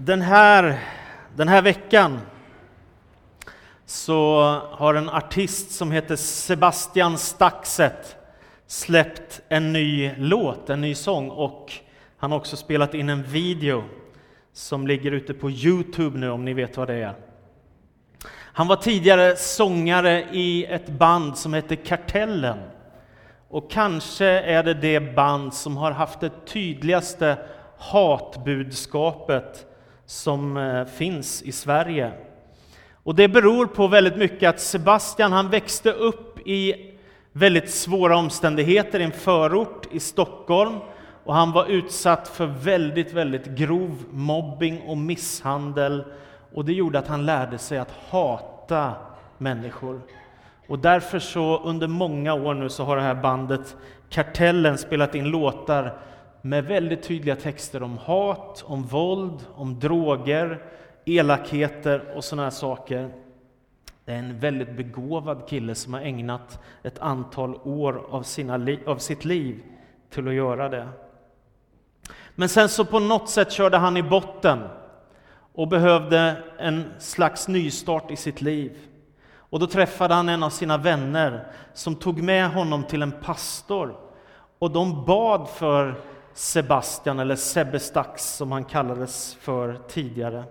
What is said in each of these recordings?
Den här, den här veckan så har en artist som heter Sebastian Staxet släppt en ny låt, en ny sång och han har också spelat in en video som ligger ute på Youtube nu om ni vet vad det är. Han var tidigare sångare i ett band som hette Kartellen. Och kanske är det det band som har haft det tydligaste hatbudskapet som eh, finns i Sverige. Och det beror på väldigt mycket att Sebastian han växte upp i väldigt svåra omständigheter i en förort i Stockholm och han var utsatt för väldigt, väldigt grov mobbing och misshandel och det gjorde att han lärde sig att hata människor. Och därför så under många år nu så har det här bandet Kartellen spelat in låtar med väldigt tydliga texter om hat, om våld, om droger, elakheter och sådana här saker. Det är en väldigt begåvad kille som har ägnat ett antal år av, sina, av sitt liv till att göra det. Men sen så på något sätt körde han i botten och behövde en slags nystart i sitt liv. Och då träffade han en av sina vänner som tog med honom till en pastor och de bad för Sebastian, eller Sebbe Stax som han kallades för tidigare.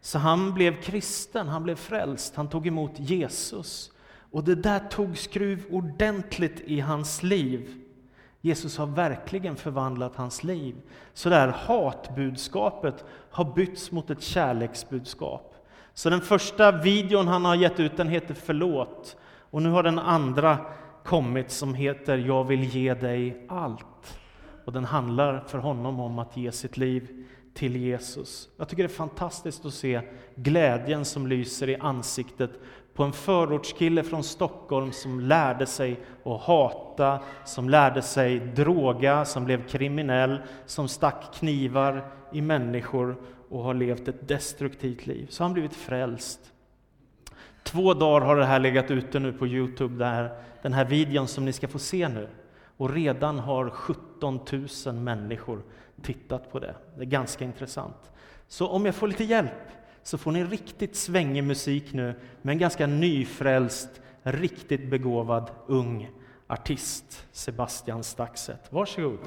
Så han blev kristen, han blev frälst, han tog emot Jesus. Och det där tog skruv ordentligt i hans liv. Jesus har verkligen förvandlat hans liv. Så det här hatbudskapet har bytts mot ett kärleksbudskap. Så den första videon han har gett ut den heter Förlåt. Och nu har den andra kommit som heter Jag vill ge dig allt. Och den handlar för honom om att ge sitt liv till Jesus. Jag tycker det är fantastiskt att se glädjen som lyser i ansiktet på en förortskille från Stockholm som lärde sig att hata, som lärde sig droga, som blev kriminell, som stack knivar i människor och har levt ett destruktivt liv. Så har han blivit frälst. Två dagar har det här legat ute nu på Youtube, där, den här videon som ni ska få se nu. Och redan har 17 000 människor tittat på det. Det är ganska intressant. Så om jag får lite hjälp så får ni riktigt svängig musik nu med en ganska nyfrälst, riktigt begåvad ung artist, Sebastian Staxet. Varsågod.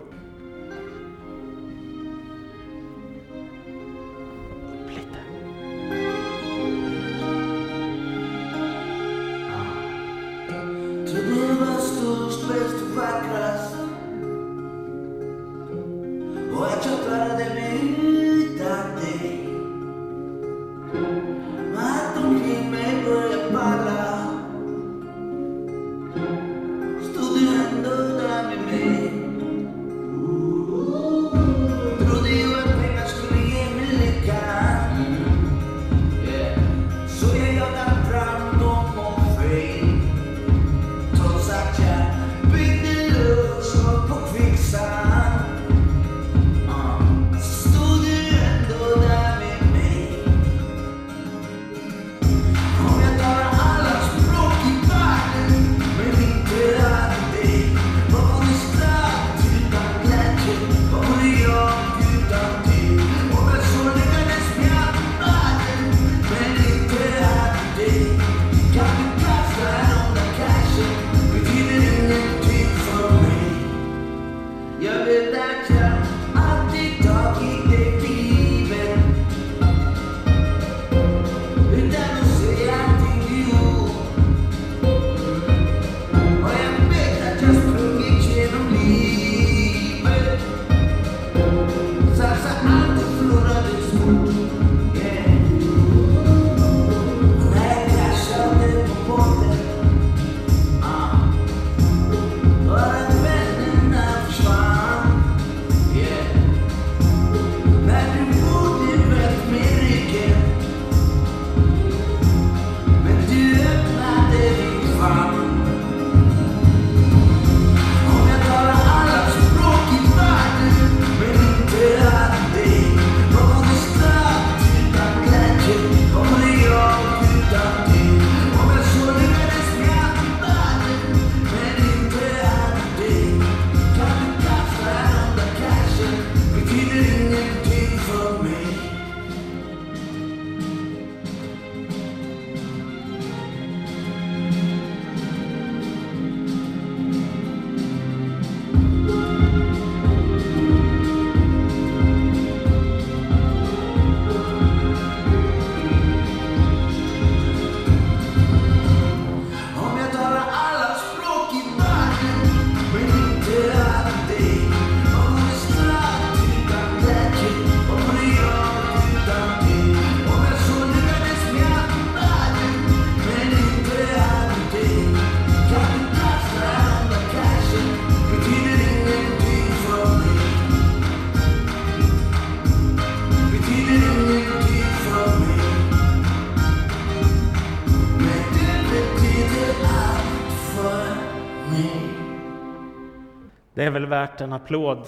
Väl värt en applåd.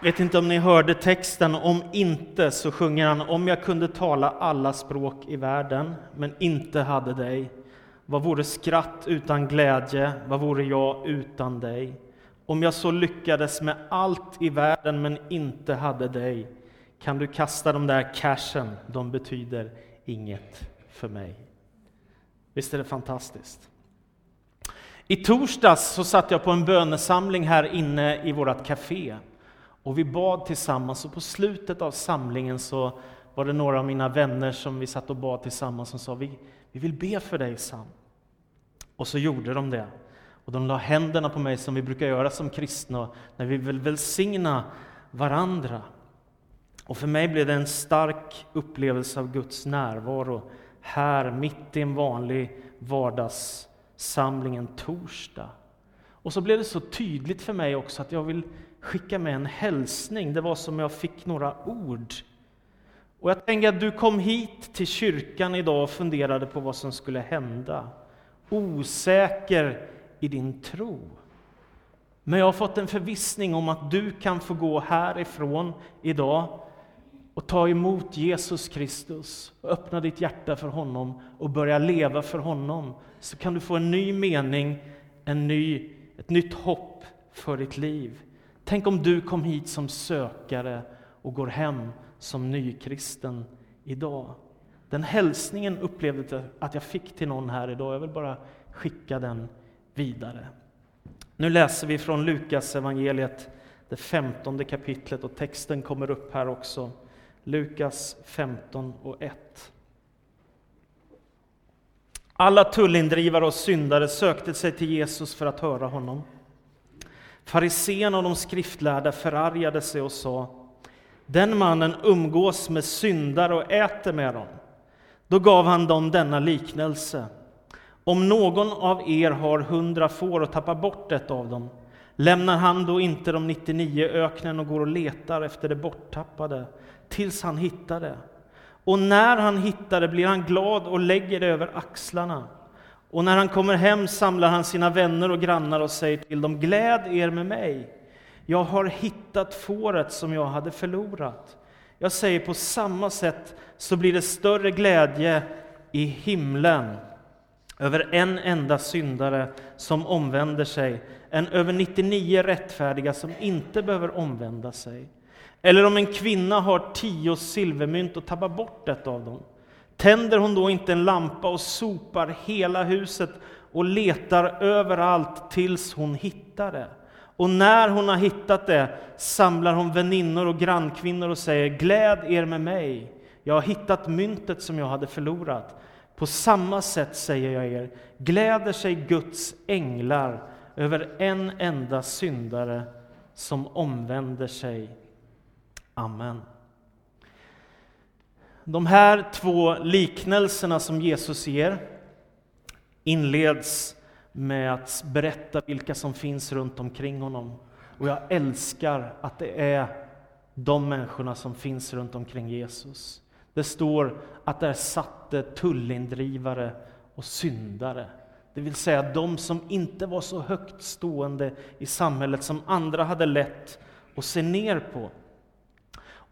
vet inte om ni hörde texten, om inte så sjunger han Om jag kunde tala alla språk i världen, men inte hade dig. Vad vore skratt utan glädje, vad vore jag utan dig? Om jag så lyckades med allt i världen, men inte hade dig, kan du kasta de där cashen, de betyder inget för mig. Visst är det fantastiskt? I torsdags så satt jag på en bönesamling här inne i vårt café. Och vi bad tillsammans och på slutet av samlingen så var det några av mina vänner som vi satt och bad tillsammans som sa vi, vi vill be för dig Sam. Och så gjorde de det. Och de la händerna på mig som vi brukar göra som kristna när vi vill välsigna varandra. Och för mig blev det en stark upplevelse av Guds närvaro här mitt i en vanlig vardagssamling en torsdag. Och så blev det så tydligt för mig också att jag vill skicka med en hälsning. Det var som jag fick några ord. Och jag tänker att du kom hit till kyrkan idag och funderade på vad som skulle hända. Osäker i din tro. Men jag har fått en förvissning om att du kan få gå härifrån idag och ta emot Jesus Kristus och öppna ditt hjärta för honom och börja leva för honom. Så kan du få en ny mening, en ny, ett nytt hopp för ditt liv. Tänk om du kom hit som sökare och går hem som nykristen idag. Den hälsningen upplevde jag att jag fick till någon här idag. Jag vill bara skicka den vidare. Nu läser vi från Lukas evangeliet, det femtonde kapitlet och texten kommer upp här också. Lukas 15 och 1. Alla tullindrivare och syndare sökte sig till Jesus för att höra honom. Fariséerna och de skriftlärda förargade sig och sa Den mannen umgås med syndare och äter med dem. Då gav han dem denna liknelse. Om någon av er har hundra får och tappar bort ett av dem, lämnar han då inte de 99 öknen och går och letar efter det borttappade tills han hittar det? Och när han hittar det blir han glad och lägger det över axlarna. Och när han kommer hem samlar han sina vänner och grannar och säger till dem, gläd er med mig. Jag har hittat fåret som jag hade förlorat. Jag säger på samma sätt så blir det större glädje i himlen över en enda syndare som omvänder sig än över 99 rättfärdiga som inte behöver omvända sig. Eller om en kvinna har tio silvermynt och tappar bort ett av dem Tänder hon då inte en lampa och sopar hela huset och letar överallt tills hon hittar det? Och när hon har hittat det samlar hon väninnor och grannkvinnor och säger Gläd er med mig, jag har hittat myntet som jag hade förlorat. På samma sätt säger jag er, gläder sig Guds änglar över en enda syndare som omvänder sig. Amen. De här två liknelserna som Jesus ger inleds med att berätta vilka som finns runt omkring honom. Och jag älskar att det är de människorna som finns runt omkring Jesus. Det står att där satte tullindrivare och syndare. Det vill säga de som inte var så högt stående i samhället som andra hade lätt att se ner på.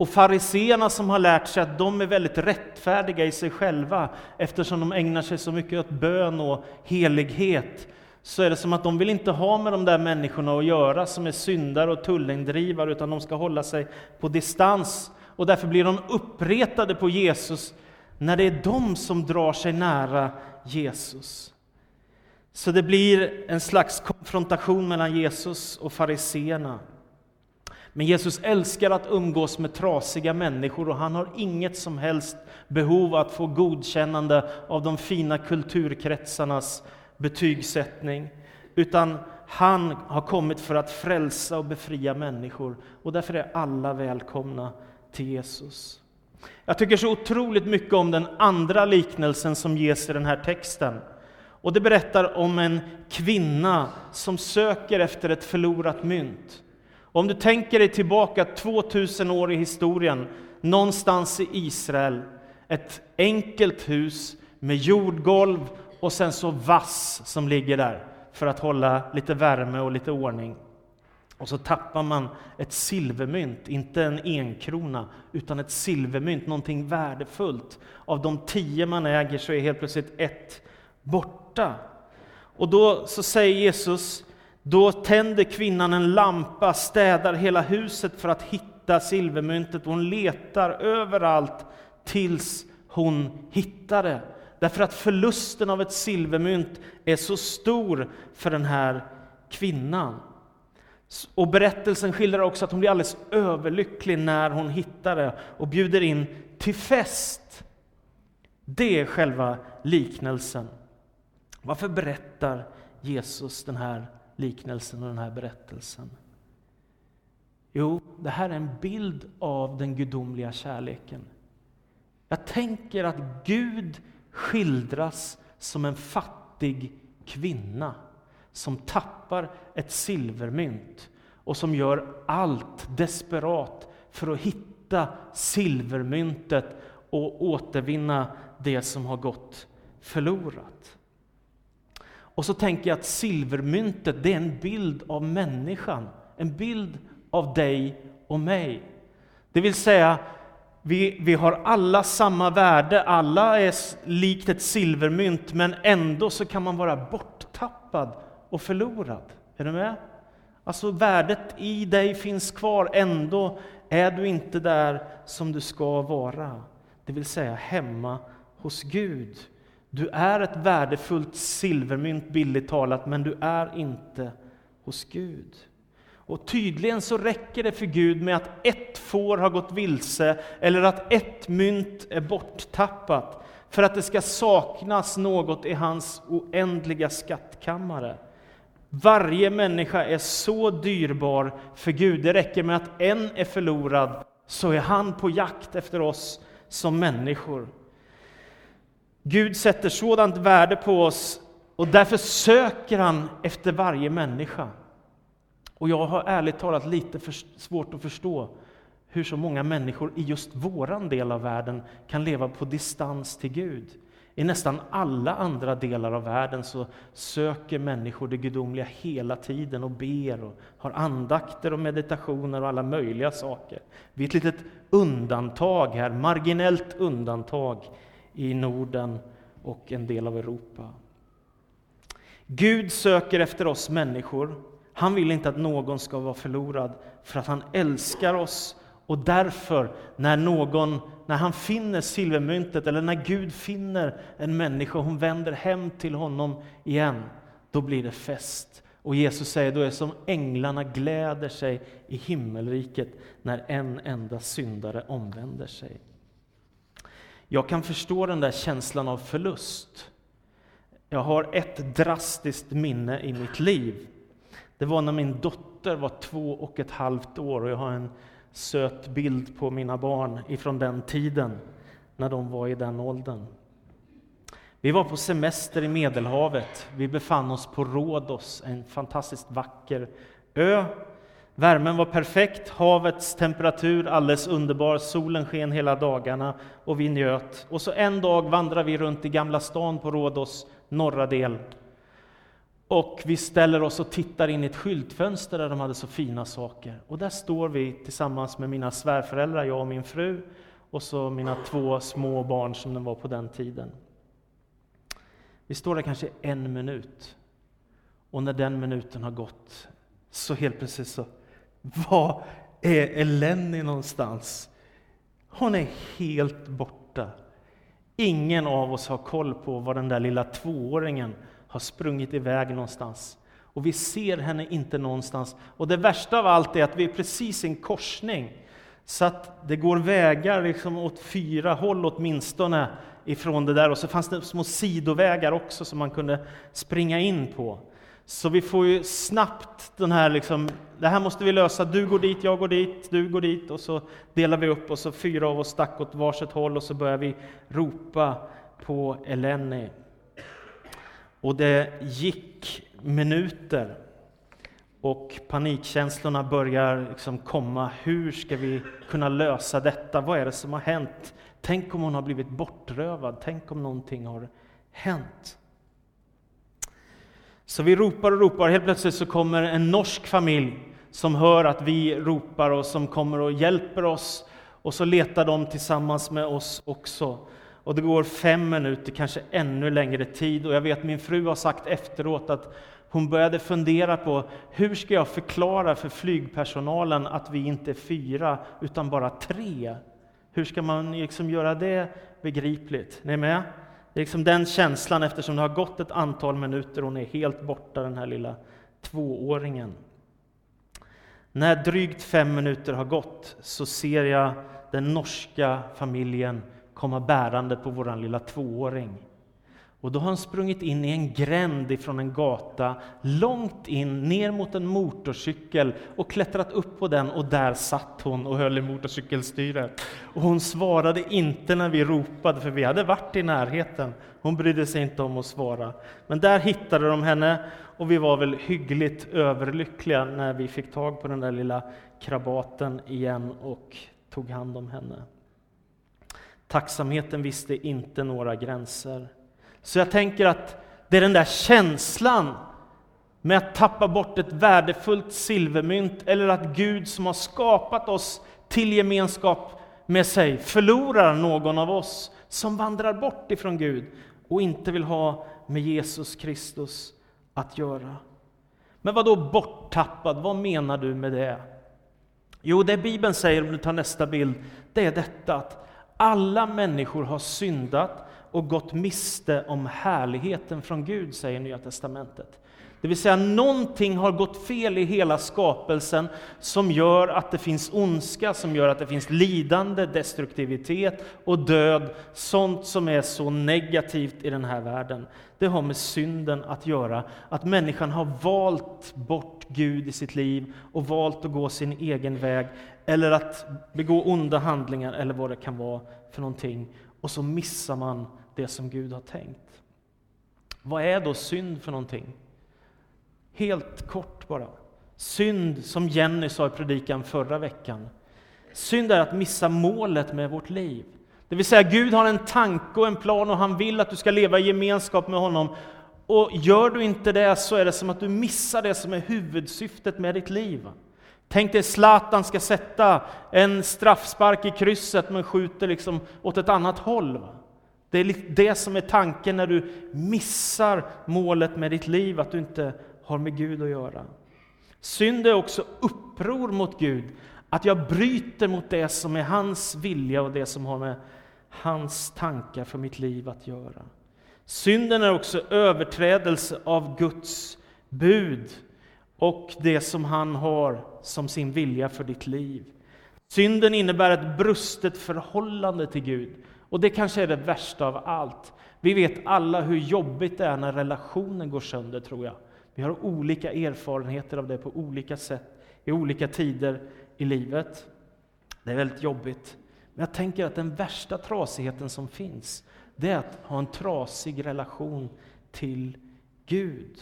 Och fariseerna som har lärt sig att de är väldigt rättfärdiga i sig själva eftersom de ägnar sig så mycket åt bön och helighet så är det som att de vill inte ha med de där människorna att göra som är syndare och tullindrivare utan de ska hålla sig på distans. Och därför blir de uppretade på Jesus när det är de som drar sig nära Jesus. Så det blir en slags konfrontation mellan Jesus och fariseerna. Men Jesus älskar att umgås med trasiga människor och han har inget som helst behov att få godkännande av de fina kulturkretsarnas betygsättning. Utan han har kommit för att frälsa och befria människor och därför är alla välkomna till Jesus. Jag tycker så otroligt mycket om den andra liknelsen som ges i den här texten. Och Det berättar om en kvinna som söker efter ett förlorat mynt. Om du tänker dig tillbaka 2000 år i historien, någonstans i Israel, ett enkelt hus med jordgolv och sen så vass som ligger där för att hålla lite värme och lite ordning. Och så tappar man ett silvermynt, inte en enkrona, utan ett silvermynt, någonting värdefullt. Av de tio man äger så är helt plötsligt ett borta. Och då så säger Jesus, då tänder kvinnan en lampa, städar hela huset för att hitta silvermyntet. Hon letar överallt tills hon hittar det. Därför att förlusten av ett silvermynt är så stor för den här kvinnan. Och berättelsen skildrar också att hon blir alldeles överlycklig när hon hittar det och bjuder in till fest. Det är själva liknelsen. Varför berättar Jesus den här liknelsen och den här berättelsen? Jo, det här är en bild av den gudomliga kärleken. Jag tänker att Gud skildras som en fattig kvinna som tappar ett silvermynt och som gör allt desperat för att hitta silvermyntet och återvinna det som har gått förlorat. Och så tänker jag att silvermyntet det är en bild av människan, en bild av dig och mig. Det vill säga, vi, vi har alla samma värde, alla är likt ett silvermynt, men ändå så kan man vara borttappad och förlorad. Är du med? Alltså värdet i dig finns kvar, ändå är du inte där som du ska vara. Det vill säga hemma hos Gud. Du är ett värdefullt silvermynt, billigt talat, men du är inte hos Gud. Och tydligen så räcker det för Gud med att ett får har gått vilse eller att ett mynt är borttappat för att det ska saknas något i hans oändliga skattkammare. Varje människa är så dyrbar för Gud. Det räcker med att en är förlorad så är han på jakt efter oss som människor. Gud sätter sådant värde på oss och därför söker han efter varje människa. Och jag har ärligt talat lite svårt att förstå hur så många människor i just våran del av världen kan leva på distans till Gud. I nästan alla andra delar av världen så söker människor det gudomliga hela tiden och ber och har andakter och meditationer och alla möjliga saker. Vi är ett litet undantag här, marginellt undantag i Norden och en del av Europa. Gud söker efter oss människor. Han vill inte att någon ska vara förlorad för att han älskar oss och därför, när, någon, när han finner silvermyntet, eller när Gud finner en människa och hon vänder hem till honom igen, då blir det fest. Och Jesus säger, då är det som änglarna gläder sig i himmelriket när en enda syndare omvänder sig. Jag kan förstå den där känslan av förlust. Jag har ett drastiskt minne i mitt liv. Det var när min dotter var två och ett halvt år och jag har en söt bild på mina barn ifrån den tiden, när de var i den åldern. Vi var på semester i Medelhavet. Vi befann oss på Rhodos, en fantastiskt vacker ö. Värmen var perfekt, havets temperatur alldeles underbar, solen sken hela dagarna och vi njöt. Och så en dag vandrar vi runt i Gamla stan på Rhodos norra del och vi ställer oss och tittar in i ett skyltfönster där de hade så fina saker. Och där står vi tillsammans med mina svärföräldrar, jag och min fru, och så mina två små barn som de var på den tiden. Vi står där kanske en minut. Och när den minuten har gått, så helt plötsligt så, var är Eleni någonstans? Hon är helt borta. Ingen av oss har koll på var den där lilla tvååringen har sprungit iväg någonstans. Och vi ser henne inte någonstans. Och det värsta av allt är att vi är precis i en korsning. Så att det går vägar liksom åt fyra håll åtminstone ifrån det där. Och så fanns det små sidovägar också som man kunde springa in på. Så vi får ju snabbt den här liksom, det här måste vi lösa, du går dit, jag går dit, du går dit och så delar vi upp och så fyra av oss stack åt varsitt håll och så börjar vi ropa på Eleni. Och det gick minuter och panikkänslorna börjar liksom komma. Hur ska vi kunna lösa detta? Vad är det som har hänt? Tänk om hon har blivit bortrövad? Tänk om någonting har hänt? Så vi ropar och ropar, helt plötsligt så kommer en norsk familj som hör att vi ropar och som kommer och hjälper oss. Och så letar de tillsammans med oss också. Och det går fem minuter, kanske ännu längre tid. Och jag vet min fru har sagt efteråt att hon började fundera på hur ska jag förklara för flygpersonalen att vi inte är fyra utan bara tre? Hur ska man liksom göra det begripligt? Ni är med? Det är liksom den känslan eftersom det har gått ett antal minuter och hon är helt borta, den här lilla tvååringen. När drygt fem minuter har gått så ser jag den norska familjen komma bärande på vår lilla tvååring. Och då har han sprungit in i en gränd ifrån en gata, långt in, ner mot en motorcykel och klättrat upp på den och där satt hon och höll i motorcykelstyret. Och hon svarade inte när vi ropade, för vi hade varit i närheten. Hon brydde sig inte om att svara. Men där hittade de henne och vi var väl hyggligt överlyckliga när vi fick tag på den där lilla krabaten igen och tog hand om henne. Tacksamheten visste inte några gränser. Så jag tänker att det är den där känslan med att tappa bort ett värdefullt silvermynt eller att Gud som har skapat oss till gemenskap med sig förlorar någon av oss som vandrar bort ifrån Gud och inte vill ha med Jesus Kristus att göra. Men vad då borttappad? Vad menar du med det? Jo, det Bibeln säger, om du tar nästa bild, det är detta att alla människor har syndat och gått miste om härligheten från Gud, säger Nya Testamentet. Det vill säga, någonting har gått fel i hela skapelsen som gör att det finns ondska, som gör att det finns lidande, destruktivitet och död. Sånt som är så negativt i den här världen. Det har med synden att göra, att människan har valt bort Gud i sitt liv och valt att gå sin egen väg, eller att begå onda handlingar, eller vad det kan vara för någonting. Och så missar man det som Gud har tänkt. Vad är då synd för någonting? Helt kort bara. Synd, som Jenny sa i predikan förra veckan, synd är att missa målet med vårt liv. Det vill säga, Gud har en tanke och en plan och han vill att du ska leva i gemenskap med honom. Och gör du inte det så är det som att du missar det som är huvudsyftet med ditt liv. Tänk dig Zlatan ska sätta en straffspark i krysset men skjuter liksom åt ett annat håll. Det är det som är tanken när du missar målet med ditt liv, att du inte har med Gud att göra. Synd är också uppror mot Gud, att jag bryter mot det som är hans vilja och det som har med hans tankar för mitt liv att göra. Synden är också överträdelse av Guds bud och det som han har som sin vilja för ditt liv. Synden innebär ett brustet förhållande till Gud. Och det kanske är det värsta av allt. Vi vet alla hur jobbigt det är när relationen går sönder, tror jag. Vi har olika erfarenheter av det på olika sätt, i olika tider i livet. Det är väldigt jobbigt. Men jag tänker att den värsta trasigheten som finns, det är att ha en trasig relation till Gud.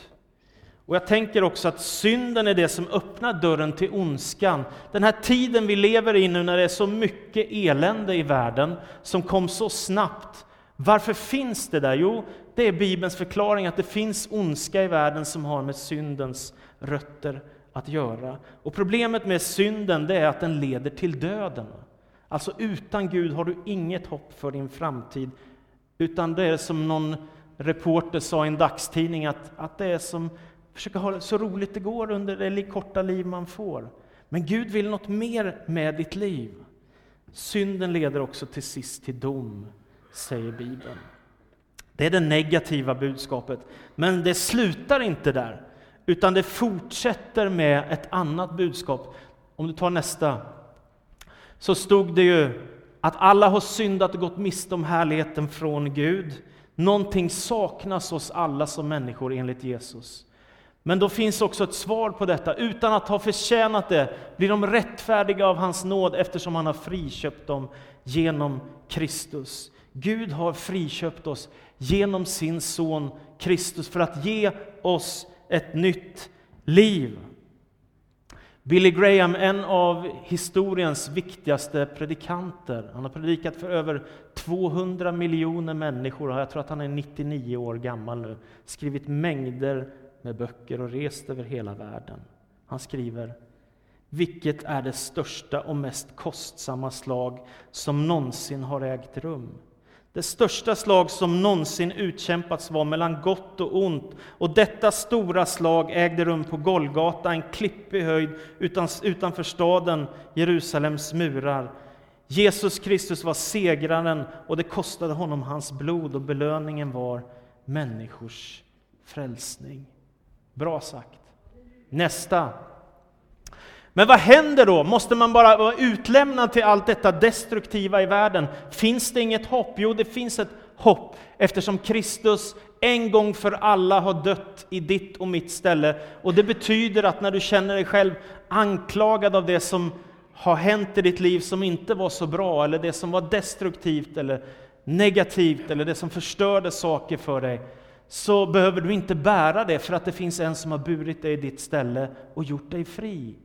Och jag tänker också att synden är det som öppnar dörren till ondskan. Den här tiden vi lever i nu när det är så mycket elände i världen som kom så snabbt. Varför finns det där? Jo, det är Bibelns förklaring att det finns ondska i världen som har med syndens rötter att göra. Och problemet med synden det är att den leder till döden. Alltså utan Gud har du inget hopp för din framtid. Utan det är som någon reporter sa i en dagstidning att, att det är som försöka ha det så roligt det går under det korta liv man får. Men Gud vill något mer med ditt liv. Synden leder också till sist till dom, säger Bibeln. Det är det negativa budskapet. Men det slutar inte där, utan det fortsätter med ett annat budskap. Om du tar nästa, så stod det ju att alla har syndat och gått miste om härligheten från Gud. Någonting saknas hos alla som människor enligt Jesus. Men då finns också ett svar på detta. Utan att ha förtjänat det blir de rättfärdiga av hans nåd eftersom han har friköpt dem genom Kristus. Gud har friköpt oss genom sin son Kristus för att ge oss ett nytt liv. Billy Graham, en av historiens viktigaste predikanter, han har predikat för över 200 miljoner människor, jag tror att han är 99 år gammal nu, skrivit mängder med böcker och rest över hela världen. Han skriver Vilket är det största och mest kostsamma slag som någonsin har ägt rum? Det största slag som någonsin utkämpats var mellan gott och ont, och detta stora slag ägde rum på Golgata, en klippig höjd utanför staden Jerusalems murar. Jesus Kristus var segraren, och det kostade honom hans blod, och belöningen var människors frälsning. Bra sagt. Nästa. Men vad händer då? Måste man bara vara utlämnad till allt detta destruktiva i världen? Finns det inget hopp? Jo, det finns ett hopp eftersom Kristus en gång för alla har dött i ditt och mitt ställe. Och det betyder att när du känner dig själv anklagad av det som har hänt i ditt liv som inte var så bra, eller det som var destruktivt eller negativt, eller det som förstörde saker för dig, så behöver du inte bära det för att det finns en som har burit dig i ditt ställe och gjort dig fri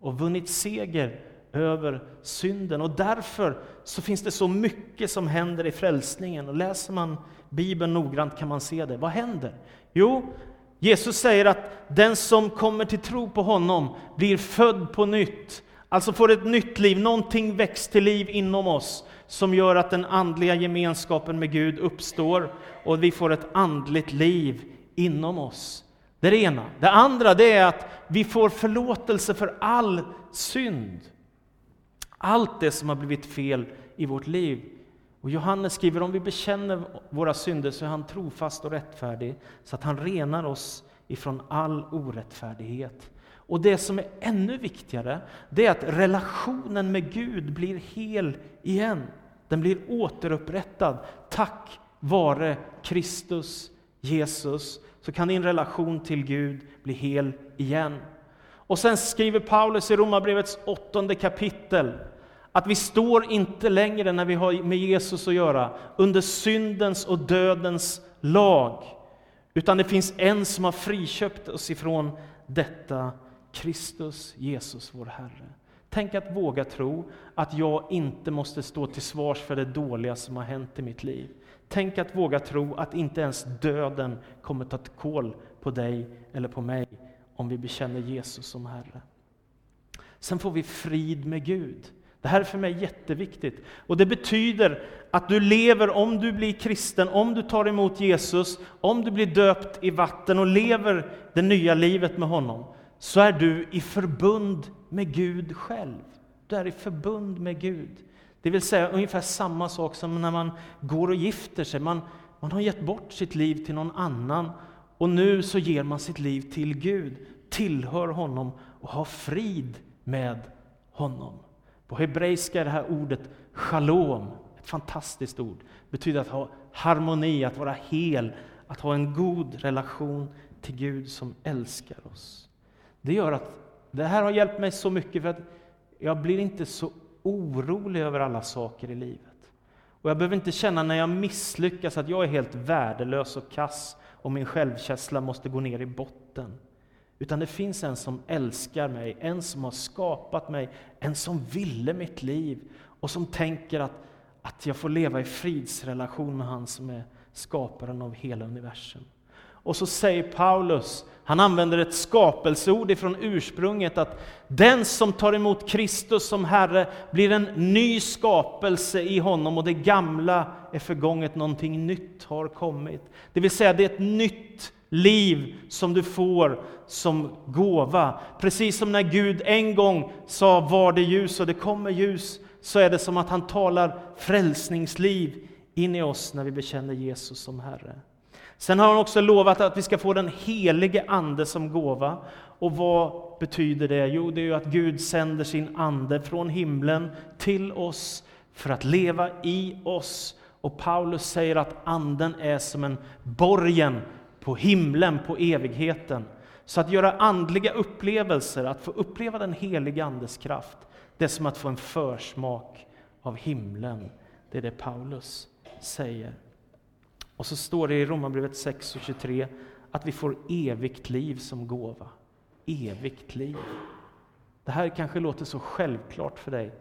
och vunnit seger över synden. Och därför så finns det så mycket som händer i frälsningen. Och läser man Bibeln noggrant kan man se det. Vad händer? Jo, Jesus säger att den som kommer till tro på honom blir född på nytt. Alltså får ett nytt liv, någonting väcks till liv inom oss som gör att den andliga gemenskapen med Gud uppstår och vi får ett andligt liv inom oss. Det är det ena. Det andra det är att vi får förlåtelse för all synd. Allt det som har blivit fel i vårt liv. Och Johannes skriver om vi bekänner våra synder så är han trofast och rättfärdig så att han renar oss ifrån all orättfärdighet. Och det som är ännu viktigare, det är att relationen med Gud blir hel igen. Den blir återupprättad tack vare Kristus Jesus så kan din relation till Gud bli hel igen. Och sen skriver Paulus i Romarbrevets åttonde kapitel att vi står inte längre när vi har med Jesus att göra under syndens och dödens lag, utan det finns en som har friköpt oss ifrån detta, Kristus Jesus, vår Herre. Tänk att våga tro att jag inte måste stå till svars för det dåliga som har hänt i mitt liv. Tänk att våga tro att inte ens döden kommer ta kål på dig eller på mig om vi bekänner Jesus som Herre. Sen får vi frid med Gud. Det här är för mig jätteviktigt. Och det betyder att du lever, om du blir kristen, om du tar emot Jesus, om du blir döpt i vatten och lever det nya livet med honom, så är du i förbund med Gud själv. Du är i förbund med Gud. Det vill säga ungefär samma sak som när man går och gifter sig. Man, man har gett bort sitt liv till någon annan och nu så ger man sitt liv till Gud, tillhör honom och har frid med honom. På hebreiska är det här ordet shalom, ett fantastiskt ord, Det betyder att ha harmoni, att vara hel, att ha en god relation till Gud som älskar oss. Det gör att det här har hjälpt mig så mycket för att jag blir inte så orolig över alla saker i livet. Och jag behöver inte känna när jag misslyckas att jag är helt värdelös och kass och min självkänsla måste gå ner i botten. Utan det finns en som älskar mig, en som har skapat mig, en som ville mitt liv och som tänker att, att jag får leva i fridsrelation med han som är skaparen av hela universum. Och så säger Paulus, han använder ett skapelseord ifrån ursprunget, att den som tar emot Kristus som Herre blir en ny skapelse i honom och det gamla är förgånget, någonting nytt har kommit. Det vill säga, det är ett nytt liv som du får som gåva. Precis som när Gud en gång sa var det ljus och det kommer ljus, så är det som att han talar frälsningsliv in i oss när vi bekänner Jesus som Herre. Sen har han också lovat att vi ska få den helige Ande som gåva. Och vad betyder det? Jo, det är ju att Gud sänder sin Ande från himlen till oss för att leva i oss. Och Paulus säger att Anden är som en borgen på himlen, på evigheten. Så att göra andliga upplevelser, att få uppleva den helige Andes kraft, det är som att få en försmak av himlen. Det är det Paulus säger. Och så står det i Romarbrevet 6 och 23 att vi får evigt liv som gåva. Evigt liv. Det här kanske låter så självklart för dig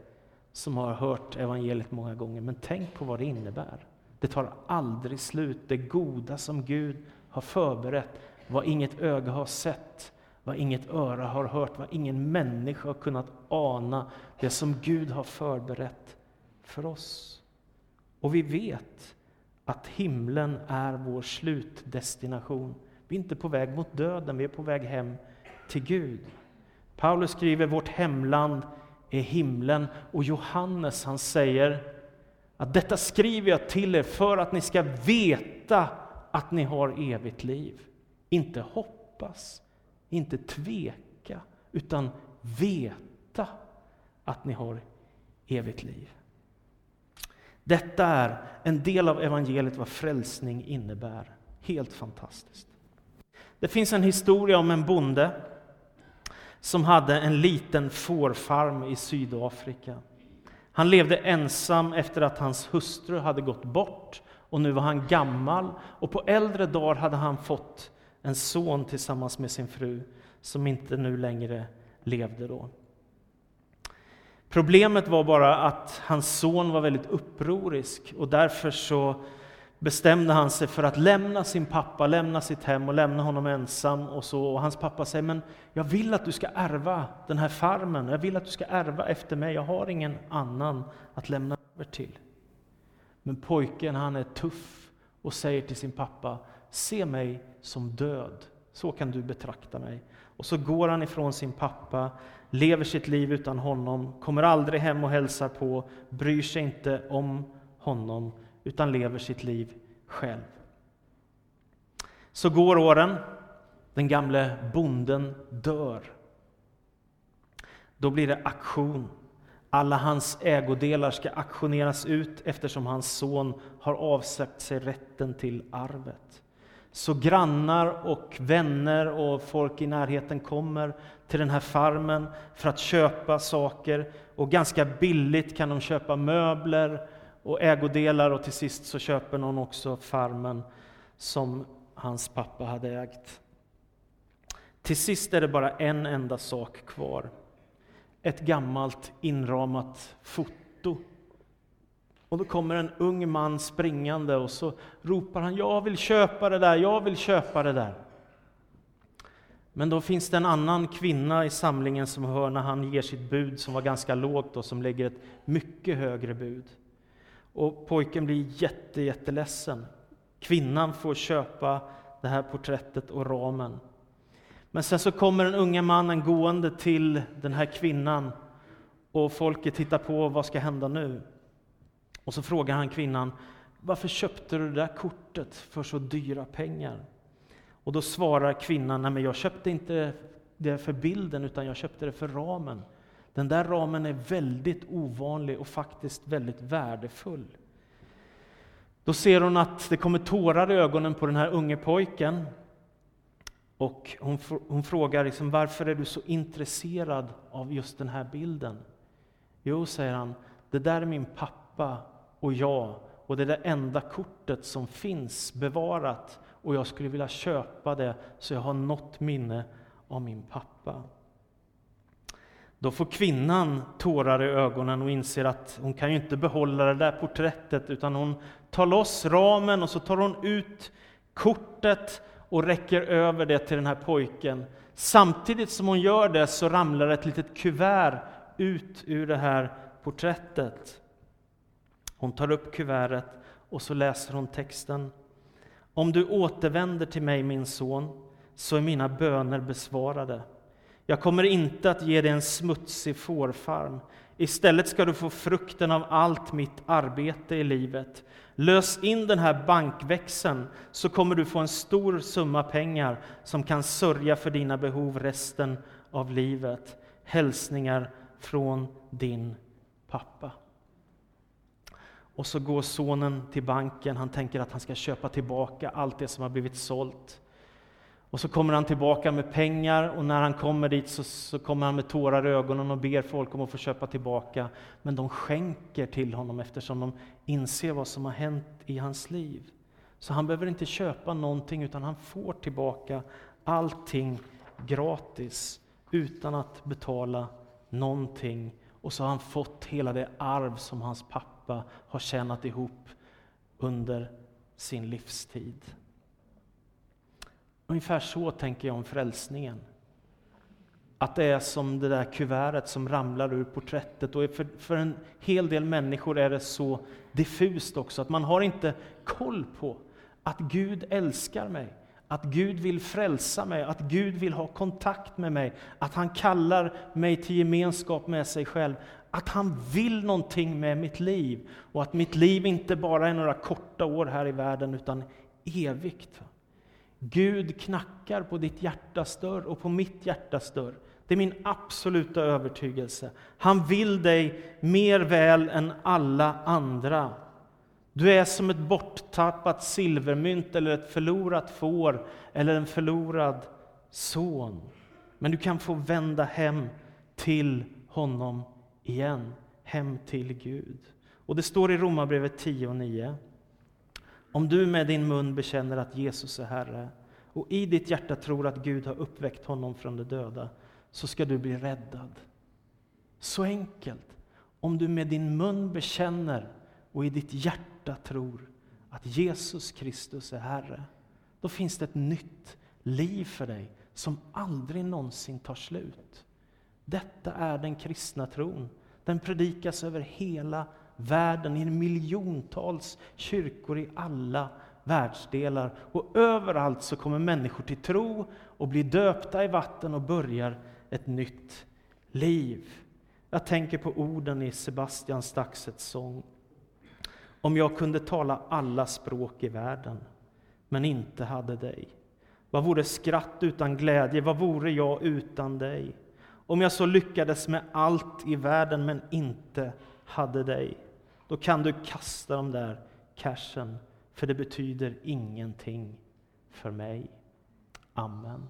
som har hört evangeliet många gånger, men tänk på vad det innebär. Det tar aldrig slut. Det goda som Gud har förberett vad inget öga har sett, vad inget öra har hört, vad ingen människa har kunnat ana, det som Gud har förberett för oss. Och vi vet att himlen är vår slutdestination. Vi är inte på väg mot döden, vi är på väg hem till Gud. Paulus skriver vårt hemland är himlen och Johannes han säger att detta skriver jag till er för att ni ska veta att ni har evigt liv. Inte hoppas, inte tveka, utan veta att ni har evigt liv. Detta är en del av evangeliet vad frälsning innebär. Helt fantastiskt. Det finns en historia om en bonde som hade en liten fårfarm i Sydafrika. Han levde ensam efter att hans hustru hade gått bort och nu var han gammal och på äldre dagar hade han fått en son tillsammans med sin fru som inte nu längre levde då. Problemet var bara att hans son var väldigt upprorisk och därför så bestämde han sig för att lämna sin pappa, lämna sitt hem och lämna honom ensam. Och, så, och hans pappa säger, men jag vill att du ska ärva den här farmen, jag vill att du ska ärva efter mig, jag har ingen annan att lämna över till. Men pojken han är tuff och säger till sin pappa, se mig som död, så kan du betrakta mig. Och så går han ifrån sin pappa, lever sitt liv utan honom, kommer aldrig hem och hälsar på, bryr sig inte om honom, utan lever sitt liv själv. Så går åren, den gamle bonden dör. Då blir det aktion. Alla hans ägodelar ska aktioneras ut eftersom hans son har avsagt sig rätten till arvet. Så grannar och vänner och folk i närheten kommer till den här farmen för att köpa saker. Och ganska billigt kan de köpa möbler och ägodelar och till sist så köper någon också farmen som hans pappa hade ägt. Till sist är det bara en enda sak kvar. Ett gammalt inramat foto. Och då kommer en ung man springande och så ropar han ”Jag vill köpa det där, jag vill köpa det där”. Men då finns det en annan kvinna i samlingen som hör när han ger sitt bud som var ganska lågt och som lägger ett mycket högre bud. Och pojken blir jätte, jätteledsen. Kvinnan får köpa det här porträttet och ramen. Men sen så kommer den unga mannen gående till den här kvinnan och folket tittar på, vad ska hända nu? Och så frågar han kvinnan, varför köpte du det där kortet för så dyra pengar? Och då svarar kvinnan, nej men jag köpte inte det för bilden utan jag köpte det för ramen. Den där ramen är väldigt ovanlig och faktiskt väldigt värdefull. Då ser hon att det kommer tårar i ögonen på den här unge pojken. Och hon, hon frågar liksom, varför är du så intresserad av just den här bilden? Jo, säger han, det där är min pappa och jag och det är det enda kortet som finns bevarat och jag skulle vilja köpa det så jag har något minne av min pappa. Då får kvinnan tårar i ögonen och inser att hon kan ju inte behålla det där porträttet utan hon tar loss ramen och så tar hon ut kortet och räcker över det till den här pojken. Samtidigt som hon gör det så ramlar ett litet kuvert ut ur det här porträttet. Hon tar upp kuvertet och så läser hon texten. Om du återvänder till mig, min son, så är mina böner besvarade. Jag kommer inte att ge dig en smutsig fårfarm. Istället ska du få frukten av allt mitt arbete i livet. Lös in den här bankväxeln så kommer du få en stor summa pengar som kan sörja för dina behov resten av livet. Hälsningar från din pappa. Och så går sonen till banken. Han tänker att han ska köpa tillbaka allt det som har blivit sålt. Och så kommer han tillbaka med pengar och när han kommer dit så, så, kommer han med tårar i ögonen och ber folk om att få köpa tillbaka. Men de skänker till honom eftersom de inser vad som har hänt i hans liv. Så han behöver inte köpa någonting utan han får tillbaka allting gratis utan att betala någonting. Och så har han fått hela det arv som hans pappa har tjänat ihop under sin livstid. Ungefär så tänker jag om frälsningen. Att det är som det där kuvertet som ramlar ur porträttet. Och för, för en hel del människor är det så diffust också, att man har inte koll på att Gud älskar mig, att Gud vill frälsa mig, att Gud vill ha kontakt med mig, att han kallar mig till gemenskap med sig själv, att han vill någonting med mitt liv och att mitt liv inte bara är några korta år här i världen utan evigt. Gud knackar på ditt hjärtas dörr och på mitt hjärtas dörr. Det är min absoluta övertygelse. Han vill dig mer väl än alla andra. Du är som ett borttappat silvermynt eller ett förlorat får eller en förlorad son. Men du kan få vända hem till honom igen, hem till Gud. Och det står i Romarbrevet 10 och 9. Om du med din mun bekänner att Jesus är Herre och i ditt hjärta tror att Gud har uppväckt honom från de döda, så ska du bli räddad. Så enkelt. Om du med din mun bekänner och i ditt hjärta hjärta tror att Jesus Kristus är Herre, då finns det ett nytt liv för dig som aldrig någonsin tar slut. Detta är den kristna tron. Den predikas över hela världen i miljontals kyrkor i alla världsdelar. Och överallt så kommer människor till tro och blir döpta i vatten och börjar ett nytt liv. Jag tänker på orden i Sebastian Staxets sång. Om jag kunde tala alla språk i världen, men inte hade dig. Vad vore skratt utan glädje? Vad vore jag utan dig? Om jag så lyckades med allt i världen, men inte hade dig, då kan du kasta de där cashen, för det betyder ingenting för mig. Amen.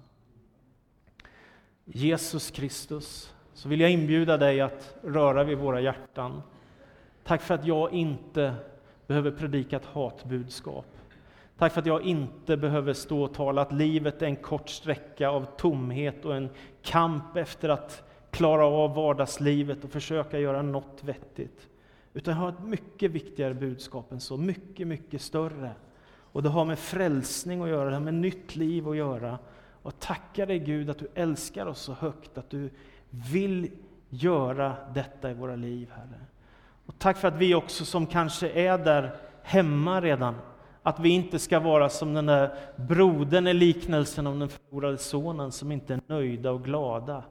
Jesus Kristus, så vill jag inbjuda dig att röra vid våra hjärtan. Tack för att jag inte behöver predika ett hatbudskap. Tack för att jag inte behöver stå och tala att livet är en kort sträcka av tomhet och en kamp efter att klara av vardagslivet och försöka göra något vettigt. Utan jag har ett mycket viktigare budskap än så, mycket, mycket större. Och det har med frälsning att göra, det har med nytt liv att göra. Och tacka dig Gud att du älskar oss så högt, att du vill göra detta i våra liv, Herre. Och tack för att vi också som kanske är där hemma redan, att vi inte ska vara som den där brodern i liknelsen om den förlorade sonen som inte är nöjda och glada.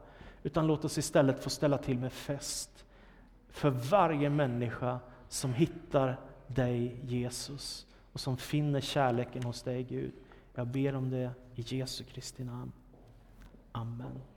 Utan låt oss istället få ställa till med fest för varje människa som hittar dig, Jesus, och som finner kärleken hos dig, Gud. Jag ber om det i Jesu Kristi namn. Amen.